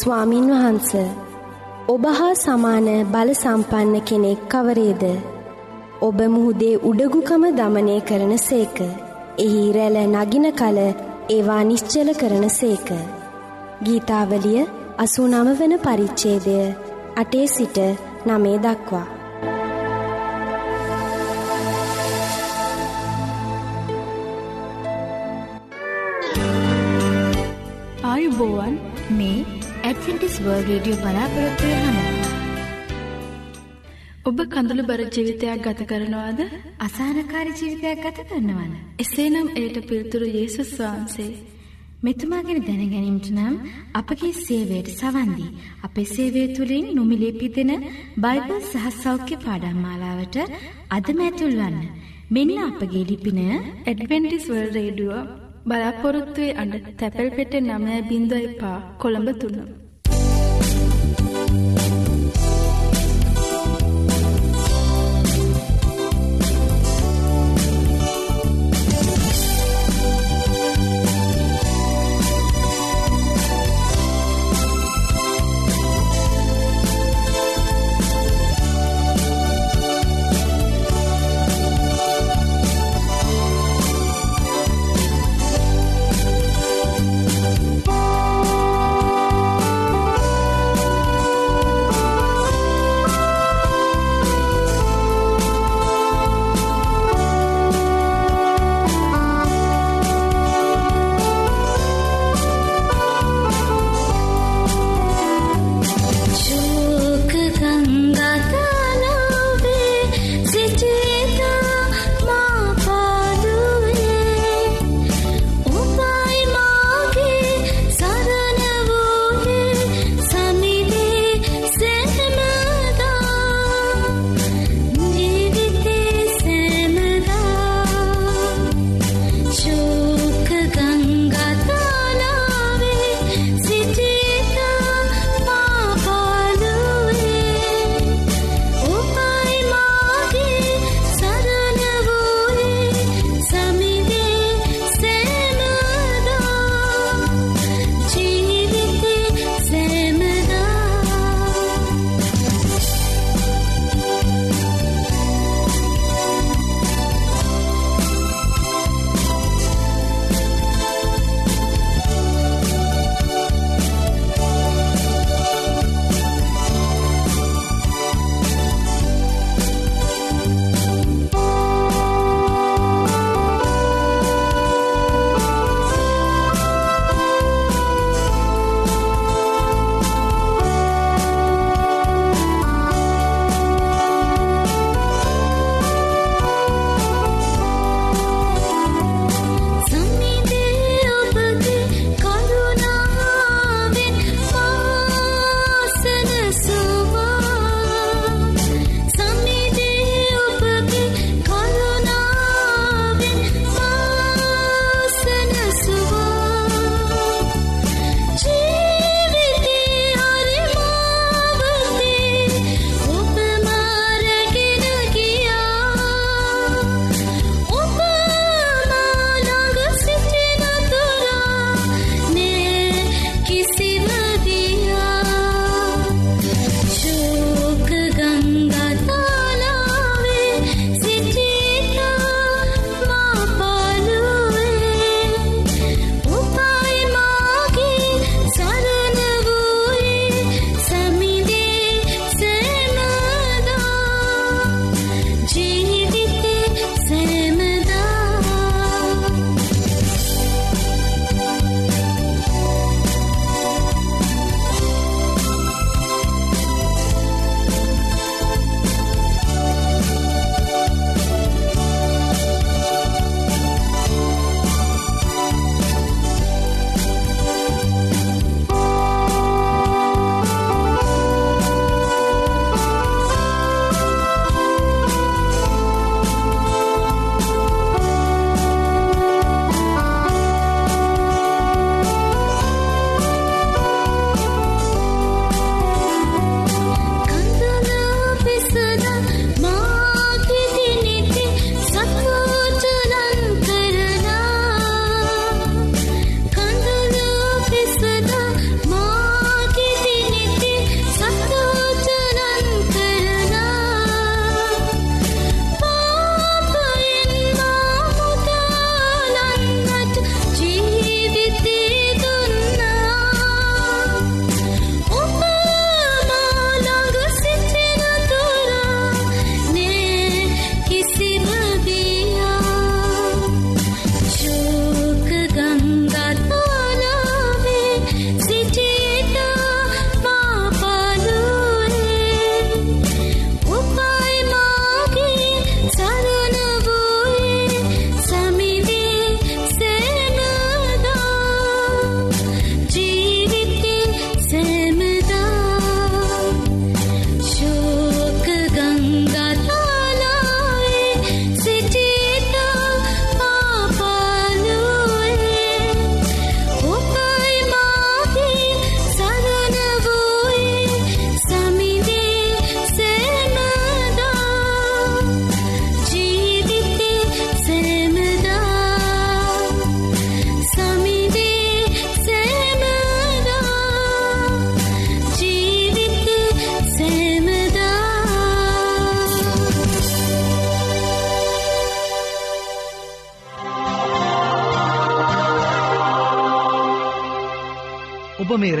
ස්වාමින් වහන්ස ඔබ හා සමාන බල සම්පන්න කෙනෙක් කවරේද? ඔබ මුහුදේ උඩගුකම දමනය කරන සේක. එහි රැල නගින කල ඒවා නිශ්චල කරන සේක. ගීතාවලිය අසූ නම වන පරිච්චේදය අටේ සිට නමේ දක්වා. ඇඩ්වෙන්ටිස් වර්ල් රේඩියෝ බලාපොරොත්වය හඬ. ඔබ කඳුළු බර ජීවිතයක් ගත කරනවාද? අසහනකාරී ජීවිතයක් ගත කරනවද? එසේනම් එයට පිළිතුරු යේසුස් වහන්සේ මෙතුමා ගැන දැනගැනීමට නම් අපගේ සේවයට සවන් දී අපේ සේවය තුලින් නොමිලේ පිදෙන බයිබල් සහ සෞඛ්‍ය පාඩම් මාලාවට අදම ඇතුල් වන්න. මෙන්න අපගේ ලිපින ඇඩ්වෙන්ටිස් වර්ල්ඩ් රේඩියෝ බලාපොරොත්තුවේ අඩ තැපැල් පෙටේ නමය බිඳ එපා කොළඹ තුන්න.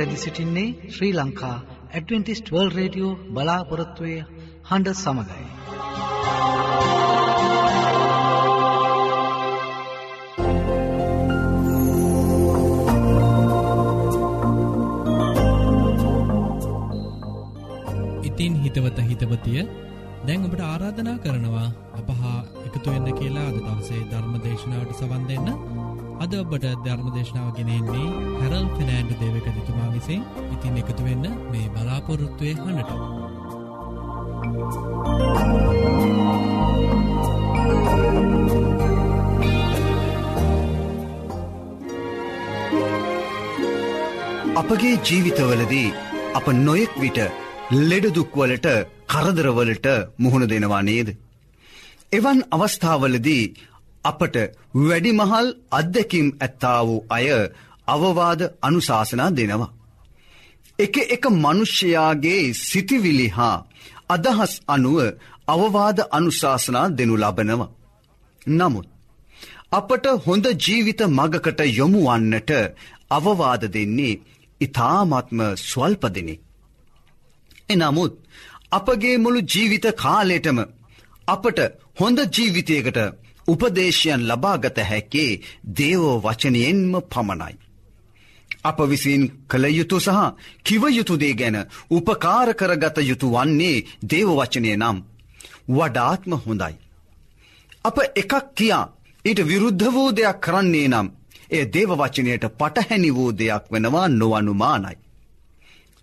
ඔබ මේ රැදි සිටින්නේ Sri Lanka Adventist World Radio බලාපොරොත්තුවය හඬ සමඟයි. ඉතින් හිතවත හිතවතිය දැන් ඔබට ආරාධනා කරනවා අපහා එකතු වෙන්න කියලා අද දවසේ ධර්ම දේශනාවට සවන් දෙන්න අද ඔබට ධර්ම දේශනාව ගෙනෙන්නේ හැරල් ෆිනෑන්ඩු දේවක දිතුමා විසින් ඉතින් එකතු වෙන්න මේ බලාපොරොත්තුවය හඬට අපගේ ජීවිතවලදී අප නොයෙක් විට ලෙඩදුක්වලට කරදරවලට මුහුණ දෙනවා නේද. එවන් අවස්ථාවලදී අපට වැඩිමහල් අත්දැකිම් ඇත්තා වූ අය අවවාද අනුශාසනා දෙනවා. එක එක මනුෂ්‍යයාගේ සිතිවිලි හා අදහස් අනුව අවවාද අනුශාසනා දෙනු ලබනවා. නමුත් අපට හොඳ ජීවිත මගකට යොමුවන්නට අවවාද දෙන්නේ ඉතාමත්ම ස්වල්පදිනෙක්. එනමුත් අපගේ මුළු ජීවිත කාලෙටම අපට හොඳ ජීවිතයකට උපදේශයන් ලබාගත හැක්කේ දේවෝ වචනයෙන්ම පමණයි. අප විසින් කළ යුතු සහ කිවයුතුදේ ගැන උපකාර කරගත යුතු වන්නේ දේවවචනය නම් වඩාත්ම හොඳයි. අප එකක් කියා ඊට විරුද්ධ වූ දෙයක් කරන්නේ නම් එය දේවවචනයට පටහැනි වූ දෙයක් වෙනවා නොවනුමානයි.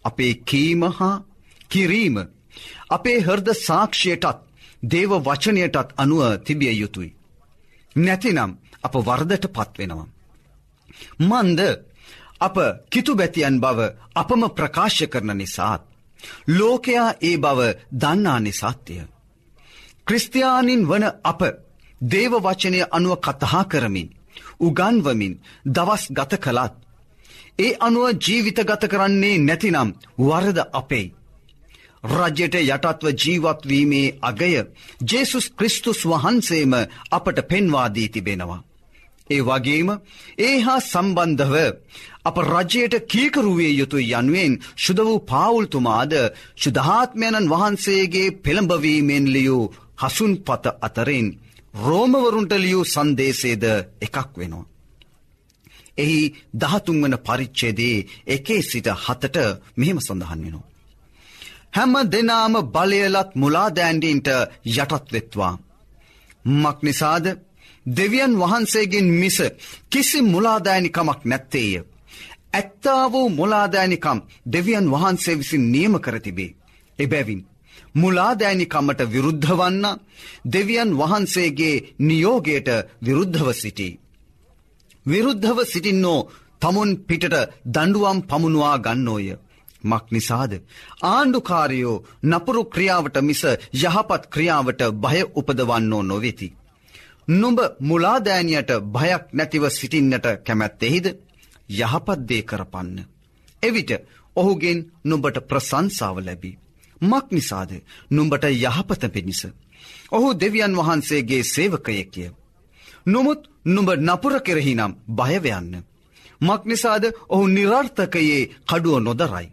අපේ කීම හා කිරීම අපේ හර්ද සාක්ෂයටත් දේව වචනයටත් අනුව තිබිය යුතුයි. නැතිනම් අප වර්දට පත්වෙනවා. මන්ද අප කිතු බැතියන් බව අපම ප්‍රකාශ කරන නිසාත්. ලෝකයා ඒ බව දන්නා නිසාත්‍යය. ක්‍රස්තියානින් වන අප දේව වචනය අනුව කතහා කරමින්. උගන්වමින් දවස් ගත කළත්. ඒ අනුව ජීවිත ගත කරන්නේ නැතිනම් වරද අපේ. රජයට යටත්ව ජීවත්වීමේ අගය ජේසුස් ක්‍රිස්තුස් වහන්සේම අපට පෙන්වාදී තිබෙනවා. ඒ වගේම ඒ හා සම්බන්ධව අප රජයට කීකරුවේ යුතු යනුවෙන් ශුද වූ පාවුල්තුමාද ශුදහාත්මයණන් වහන්සේගේ පෙළඹවීමෙන් ලියූ හසුන් පත අතරින් රෝමවරුන්ට ලියූ සන්දේශේද එකක් වෙනවා. එහි දහතුන්වන පරිච්චේදේ එකේ සිට හතට මෙහෙම සඳහන් වෙනවා. හැම දෙනාම බලයලත් මුලාදෑන්ඩීන්ට යටත්වෙත්වා. මක් නිසාද දෙවියන් වහන්සේගෙන් මිස කිසි මුලාදෑනිකමක් නැත්තේය. ඇත්තා වූ මුලාදෑනිකම් දෙවියන් වහන්සේ විසින් නියම කරතිබේ. එබැවින්. මුලාදෑනිකමට විරුද්ධ වන්න දෙවියන් වහන්සේගේ නියෝගයට විරුද්ධව සිටී. විරුද්ධව සිටින්නෝ තමුන් පිටට දඩුවම් පමුණවා ගන්නෝය. මක් නිසාද. ආණ්ඩුකාරයෝ නපුරු ක්‍රියාවට මිස යහපත් ක්‍රියාවට භය උපදවන්නෝ නොවෙති. නුඹ මුලාදෑනියට භයක් නැතිව සිටින්නට කැමැත්තෙහිද යහපත්දේ කරපන්න. එවිට ඔහුගෙන් නුඹට ප්‍රසංසාව ලැබී. මක් නිසාද නුඹට යහපත පිණිස. ඔහු දෙවියන් වහන්සේගේ සේවකයෙක්ය. නොමුත් නුඹ නපුර කෙරෙහිනම් භයවයන්න. මක් නිසාද ඔහු නිරර්ථකයේ කඩුව නොදරයි.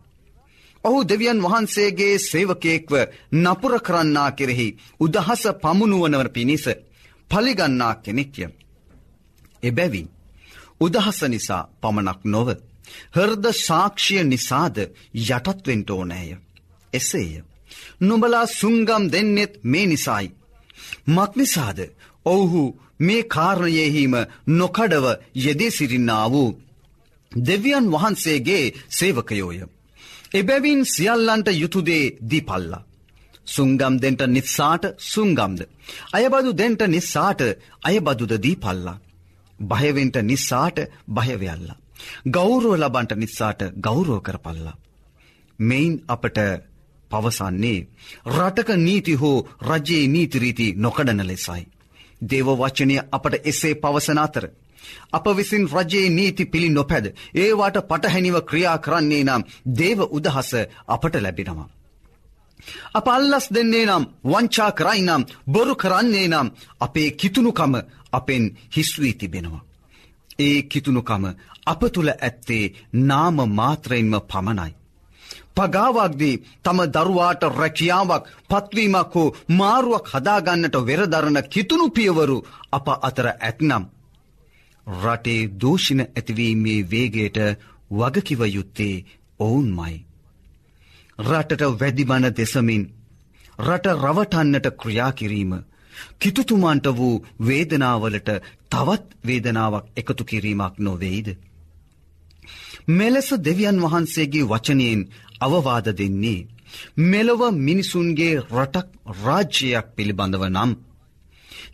ඔහු දෙවියන් වහන්සේගේ සේවකයෙක්ව නපුර කරන්නා කෙරෙහි උදහස පමුණුවනවර පිණිස පලිගන්නා කෙනෙක්ය. එබැවින් උදහස නිසා පමණක් නොව හර්ද සාක්ෂිය නිසාද යටත්වෙන්ට ඕනෑය. එසේය. නොබලා සුංගම් දෙන්නෙත් මේ නිසායි. මක්නිසාද ඔවුහු මේ කාරණයෙහිම නොකඩව යෙදී සිරින්නා වූ දෙවියන් වහන්සේගේ සේවකයෝය. එබැවින් සියල්ලන්ට යුතුදේ දීපල්ලා. සුංගම් දෙන්ට නිත්සාට සුංගම්ද. අයබදු දෙන්ට නිස්සාට අයබදුද දීපල්ලා. භයවෙන්ට නිස්සාට භයවයල්ලා. ගෞරුව ලබන්ට නිස්සාට ගෞරෝ කරපල්ලා. මෙයින් අපට පවසන්නේ රටක නීති හෝ රජයේ නීතිරීති නොකඩන ලෙසයි. දේව වචනය අපට එසේ පවසන අතර. අප විසින් රජයේ නීති පිළි නොපැද ඒවාට පටහැනිව ක්‍රියා කරන්නේ නම් දේව උදහස අපට ලැබෙනවා. අප අල්ලස් දෙන්නේ නම් වංචා කරයි නම් බොරු කරන්නේ නම් අපේ කිතුුණුකම අපෙන් හිස්වී තිබෙනවා. ඒ කිතුුණුකම අප තුළ ඇත්තේ නාම මාත්‍රයෙන්ම පමණයි. පගාවක්දී තම දරුවාට රැකියාවක් පත්වීමක් හෝ මාරුවක් හදාගන්නට වෙරදරන කිතුුණු පියවරු අප අතර ඇත්නම්. රටේ දූෂින ඇතිවීමේ වේගයට වගකිව යුත්තේ ඔවුන්මයි. රටට වැඩිබන දෙසමින් රට රවටන්නට ක්‍රියාකිරීම කිතුතුමන්ට වූ වේදනාවලට තවත් වේදනාවක් එකතු කිරීමක් නොවෙයිද. මෙලෙස දෙවියන් වහන්සේගේ වචනයෙන් අවවාද දෙන්නේ. මෙලොව මිනිසුන්ගේ රටක් රාජ්‍යයක් පිළිබඳව නම්.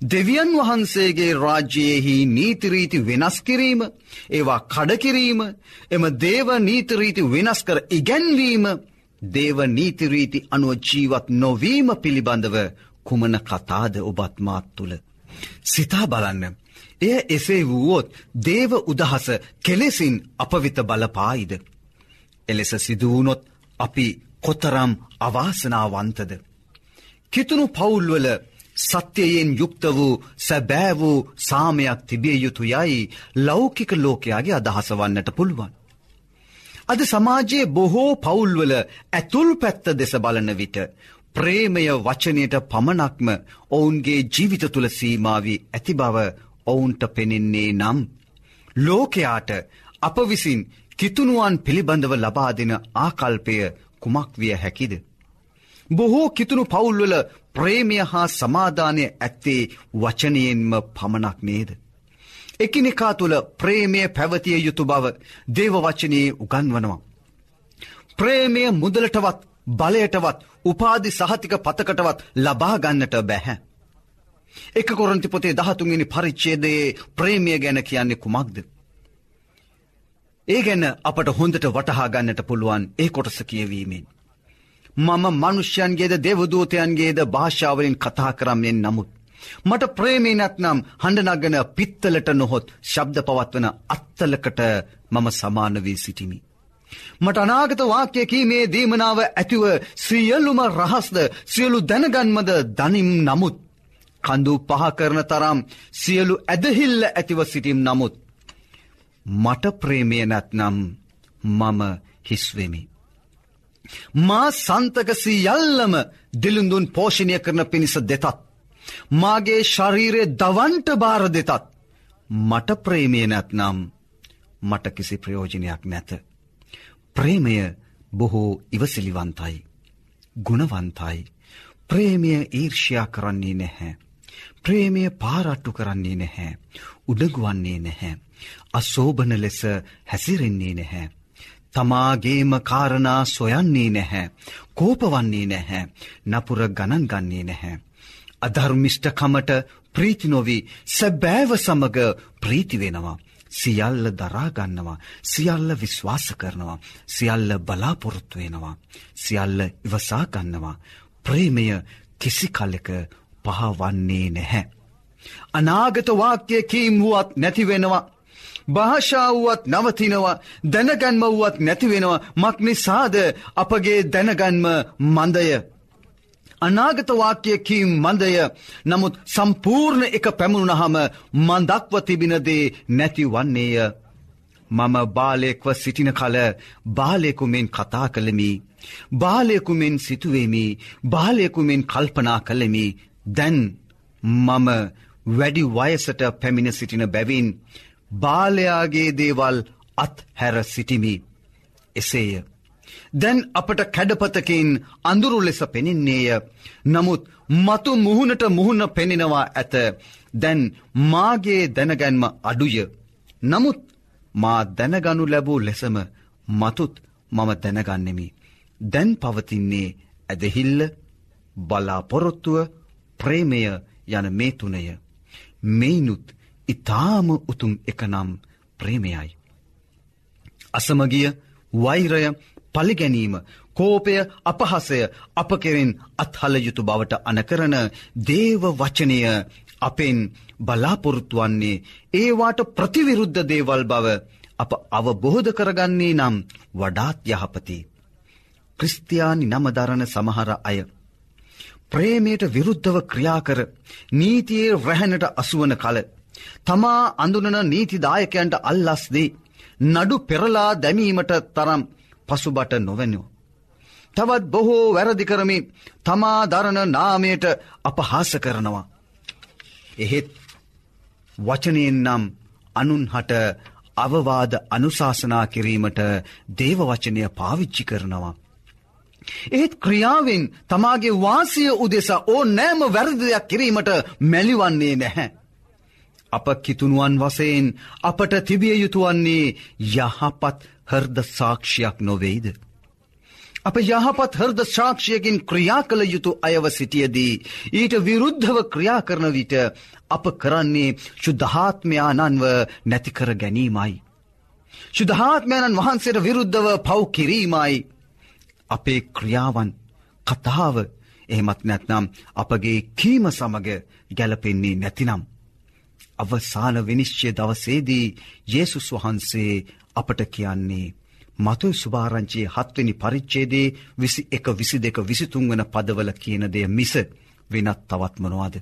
දෙවියන් වහන්සේගේ රාජ්‍යයෙහි නීතිරීති වෙනස් කිරීම ඒවා කඩකිරීම එම දේව නීතිරීති වෙනස් කර ඉගැන්වීම දේව නීතිරීති අනුව ජීවත් නොවීම පිළිබඳව කුමන කතාද ඔබත්මාත් තුළ. සිතා බලන්න. එය එසේ වුවොත් දේව උදහස කෙලෙසින් අපවිත බලපායිද. එලෙස සිදුවනොත් අපි කොතරම් අවාසනාවන්තද. කිතුුණු පවුල්වල සත්‍යයෙන් යුක්ත වූ සැබෑ වූ සාමයක් තිබිය යුතු යයි ලෞකික ලෝකයාගේ අදහස වන්නට පුළුවන්. අද සමාජයේ බොහෝ පවුල්වල ඇතුල් පැත්ත දෙස බලන විට ප්‍රේමය වචනයට පමණක්ම ඔවුන්ගේ ජීවිත තුළ සීමාවී ඇති බව ඔවුන්ට පෙනෙන්නේ නම්. ලෝකයාට අප විසින් කිතුනුවන් පිළිබඳව ලබා දෙන ආකල්පය කුමක් විය හැකිද. බොහෝ කිතුුණු පවුල්වල ප්‍රේමය හා සමාධානය ඇත්තේ වචනයෙන්ම පමණක් නේද. එකිනෙකා තුළ ප්‍රේමය පැවතිය යුතු බව දේවවචනයේ උගන්වනවා. ප්‍රේමය මුදලටවත් බලයටවත් උපාදි සහතික පතකටවත් ලබාගන්නට බැහැ. එක කොරන්ති පොතේ දහතුන්ගනි පරිච්චේදයේ ප්‍රේමිය ගැන කියන්නේ කුමක්ද. ඒ ගැන අපට හොඳට වටහාගන්නට පුළුවන් ඒ කොටස කියවීමෙන්. මම මනුෂ්‍යයන්ගේද දෙවදූතයන්ගේද භාෂාවලින් කතා කරම්යෙන් නමුත්. මට ප්‍රේමී නැත්නම් හඬනගන පිත්තලට නොහොත් ශබ්ද පවත්වන අත්තලකට මම සමාන වී සිටිමි. මට අනාගත වාක්‍ය කීමේ දීමනාව ඇතිව සියල්ලුම රහස්ද සියලු දැනගන්මද දනිම් නමුත්. කඳු පහ කරන තරම් සියලු ඇදහිල්ල ඇතිව සිටිම් නමුත්. මට ප්‍රේමය නැත්නම් මම හිස්වෙමි. මා සන්තකසි යල්ලම දිලිඳුන් පෝෂණය කරන පිණිස දෙතත්. මාගේ ශරීරය දවන්ට බාර දෙතත්. මට ප්‍රේමය නැත්නම් මට කිසි ප්‍රයෝජනයක් නැත. ප්‍රේමය බොහෝ ඉවසිලිවන්තයි. ගුණවන්තයි. ප්‍රේමය ඊර්ෂයා කරන්නේ නැහැ. ප්‍රේමය පාරට්ටු කරන්නේ නැහැ. උඩගුවන්නේ නැහැ. අසෝභන ලෙස හැසිරෙන්නේ නැහැ. තමාගේම කාරණා සොයන්නේ නැහැ. කෝපවන්නේ නැහැ. නපුර ගණන් ගන්නේ නැහැ. අධර්මිෂ්ඨකමට ප්‍රීතිනොවී සැබෑව සමග ප්‍රීතිවෙනවා. සියල්ල දරාගන්නවා සියල්ල විශ්වාස කරනවා සියල්ල බලාපොරොත්තු වෙනවා සියල්ල ඉවසාගන්නවා ප්‍රේමය කිසි කල්ලෙක පහවන්නේ නැහැ. අනාගත වාක්‍ය කීම් වුවත් නැතිවෙනවා. භාෂාවුවත් නවතිනවා දැනගන්ම වුවත් නැතිවෙනවා මක් නිසාද අපගේ දැනගන්ම මන්දය. අනාගත වාක්‍ය කීම් මන්දය නමුත් සම්පූර්ණ එක පැමුණුනහම මන්දක්ව තිබිනදේ නැති වන්නේය. මම බාලෙක්ව සිටින කල බාලෙකුමෙන් කතා කළමි. බාලයකුමෙන් සිතුවේමි බාලයකුමෙන් කල්පනා කළෙමි දැන් මම වැඩි වයසට පැමිණ සිටින බැවින් බාලයාගේ දේවල් අත් හැර සිටිමි එසේය. දැන් අපට කැඩපතකින් අඳුරු ලෙස පෙනෙන්නේය නමුත් මතු මුහුණට මුහුණ පෙනෙනවා ඇත දැන් මාගේ දැනගැන්ම අඩුය නමුත් මා දැනගනු ලැබූ ලෙසම මතුත් මම දැනගන්නෙමි. දැන් පවතින්නේ ඇදහිල්ල බලාපොරොත්තුව ප්‍රේමය යන මේ තුනය. මෙයිනුත් ඉතාම උතුම් එකනම් ප්‍රේමයයි. අසමගිය වෛරය පලිගැනීම කෝපය අපහසය අප කෙරෙන් අත්හල යුතු බවට අනකරන දේව වචනය අපෙන් බලාපොරොත්තුවන්නේ ඒවාට ප්‍රතිවිරුද්ධ දේවල් බව අප අවබෝධ කරගන්නේ නම් වඩාත් යහපති. ක්‍රිස්තියානි නමදරණ සමහර අය. ප්‍රේමයට විරුද්ධව ක්‍රියාකර නීතියේ රැහැනට අසුවන කල තමා අඳුනන නීතිදායකයන්ට අල්ලස්දී නඩු පෙරලා දැමීමට තරම් පසුබට නොවැනෝ. තවත් බොහෝ වැරදි කරමි තමා දරණ නාමයට අපහාස කරනවා. එහෙත් වචනයෙන් නම් අනුන් හට අවවාද අනුශාසනා කිරීමට දේවවචනය පාවිච්චි කරනවා. ඒත් ක්‍රියාවෙන් තමාගේ වාසිය උදෙසා ඕ නෑම වැරදිදයක් කිරීමට මැලිවන්නේ නැහැ. අප කිතුනුවන් වසයෙන් අපට තිබිය යුතුවන්නේ යහපත් හර්ද සාක්ෂයක් නොවෙයිද. අප යහපත් හර්ද ශාක්ෂයකින් ක්‍රියා කළ යුතු අයව සිටියදී. ඊට විරුද්ධව ක්‍රියා කරන විට අප කරන්නේ ශුද්ධහාත්මයානන්ව නැතිකර ගැනීමයි. ශුද්ධහාත්මයණන් වහන්සේට විරුද්ධව පව් කිරීමයි. අපේ ක්‍රියාවන් කතාව එහෙමත් නැත්නම් අපගේ කීම සමග ගැලපෙන්නේ නැතිනම්. අවසාන විනිශ්චය දවසේදී යේසුස් වහන්සේ අපට කියන්නේ මතුයි සුභාරංචයේ හත්වනි පරිච්චේදේ විසි එක විසි දෙක විසිතුන් වන පදවල කියන දෙය මිස වෙනත් තවත්මනවාද.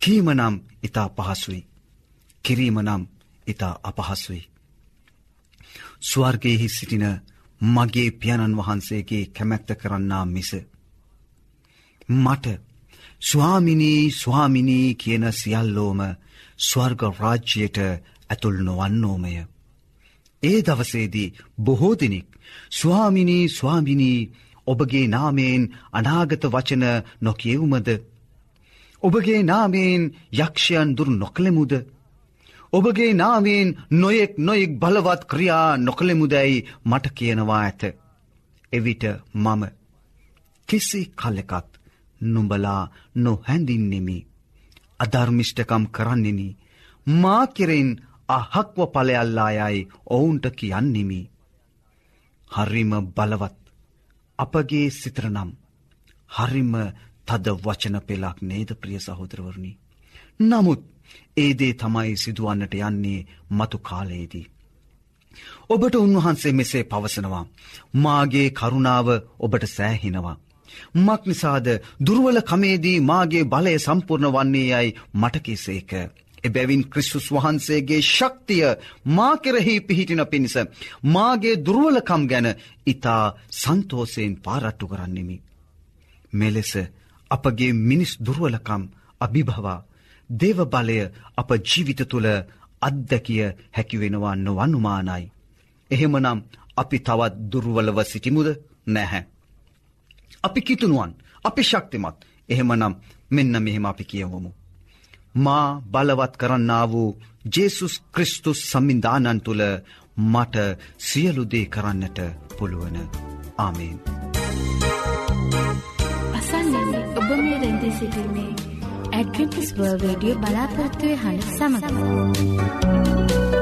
කීමනම් ඉතා පහසුයි. කිරීමනම් ඉතා අපහසුයි. ස්වර්ගයෙහි සිටින මගේ පියණන් වහන්සේගේ කැමැත්ත කරන්නා මිස. මට ස්වාමිනී ස්වාමිනී කියන සියල්ලෝම ස්වර්ග රාජ්‍යයට ඇතුල් නොවන්නෝමය. ඒ දවසේදී බොහෝ දෙනෙක් ස්වාමිනී ස්වාමිනී ඔබගේ නාමයෙන් අනාගත වචන නොකියවුමද. ඔබගේ නාමයෙන් යක්ෂයන් දුරු නොකළෙමුද. ඔබගේ නාමයෙන් නොයෙක් නොයෙක් බලවත් ක්‍රියා නොකළෙමුදැයි මට කියනවා ඇත. එවිට මම කිසි කල්ලෙකත් නුඹලා නොහැඳින්නෙමි. අධර්මිෂ්ටකම් කරන්නෙනි. මා කෙරෙන් අහක්ව පලයල්ලායයි ඔවුන්ට කියන්නෙමි. හරිම බලවත් අපගේ සිත්‍රනම් හරිම තද වචන පෙලක් නේද ප්‍රිය සහෝදරවරණි. නමුත් ඒදේ තමයි සිදුවන්නට යන්නේ මතු කාලයේදී. ඔබට උන්වහන්සේ මෙසේ පවසනවා. මාගේ කරුණාව ඔබට සෑහිනවා. මක් නිසාද දුර්වල කමේදී මාගේ බලය සම්පූර්ණ වන්නේ යයි මටකිසේක. එබැවින් ක්‍රිස්තුස් වහන්සේගේ ශක්තිය මා කෙරෙහි පිහිටින පිණිස මාගේ දුර්වලකම් ගැන ඉතා සන්තෝසයෙන් පාරට්ටු කරන්නෙමි. මෙලෙස අපගේ මිනිස් දුර්වලකම් අභිභවා දේව බලය අප ජීවිත තුළ අත්දැකිය හැකිවෙනවා නොවනුමානයි. එහෙමනම් අපි තවත් දුර්වලව සිටිමුද නැහැ. අපි කිතුනුවන් අපි ශක්තිමත් එහෙමනම් මෙන්න මෙහෙම අපි කියවමු. මා බලවත් කරන්නා වූ ජේසුස් ක්‍රිස්තුස් සම්මින්ධානන් තුළ මට සියලුදේ කරන්නට පුළුවන ආමේන්. අසන්නේ ඔබ මේ රැඳී සිටින්නේ ඇඩ්වෙන්ටිස් වර්ල් රේඩියෝ බලාපොරත්තුවේ හඬ සමඟ.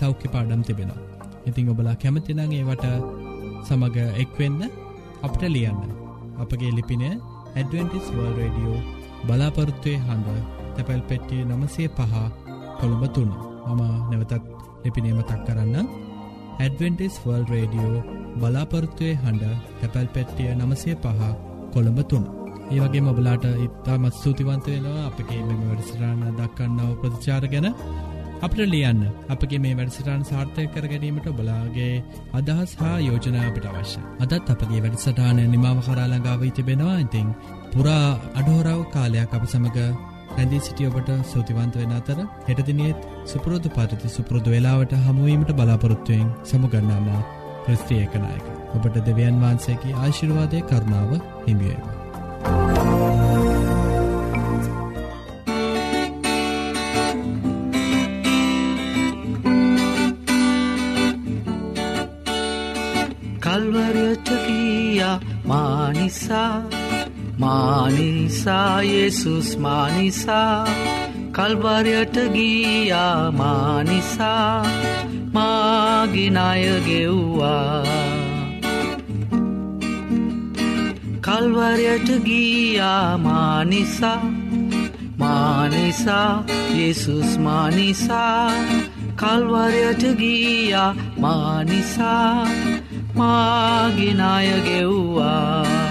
සෞඛ්‍ය පාඩම් තිබෙනවා. ඉතිං ඔබලා කැමතිනං ඒවට සමඟ එක්වෙන්න අපට ලියන්න. අපගේ ලිපින ඇඩවෙන්ටිස් වර්ල් රඩියෝ බලාපොරත්තුවය හඬ තැපැල් පෙට්ටිය නමසේ පහ කොළඹ තුන්න මම නැවතත් ලිපිනේම තක් කරන්න ඇඩවෙන්ටිස් වර්ල් රඩියෝ බලාපොරත්තුවය හඬ තැපැල් පෙට්ටිය නමසේ පහ කොළඹ තුන්න ඒ වගේ මොබලාට ඉත්තාමත් ස්තුතිවන්ත වෙනවා අපගේ මෙම වැඩසිරාණ දක්කන්නාව ප්‍රතිචාර ගැන අපට ලියන්න අපගේ මේ වැඩසටාන් සාර්ථය කර ගැනීමට බලාගේ අදහස් හා යෝජනාවට අවශ්‍ය. අදත් අපගේ වැඩසටාන නිමාව කරාලඟාව තිබෙනවා ඉතිං පුරා අඩහෝරාව කාලයක් අප සමඟ රැඳී සිටිය ඔබට සූතිවන්ත වෙන අතර හෙටදිනියත් සුපුරුදු පරිති සුපුරුදු වෙලාවට හමුවීමට බලාපොරොත්තුවයෙන් සමුගන්නාම ක්‍රස්ත්‍රිය එකනායක. ඔබට දෙවියන් වහන්සේකි ආශිර්වාදය කරනාව හිමියේවා. කල්වරයට ගියා මානිසා මානිසා යේසුස් මානිසා. කල්වරයට ගියා මානිසා මාගිනය ගෙව්වා. කල්වරයට ගියා මානිසා මානිසා යේසුස් මානිසා. කල්වරයට ගියා මානිසා මාගිනය ගෙව්වා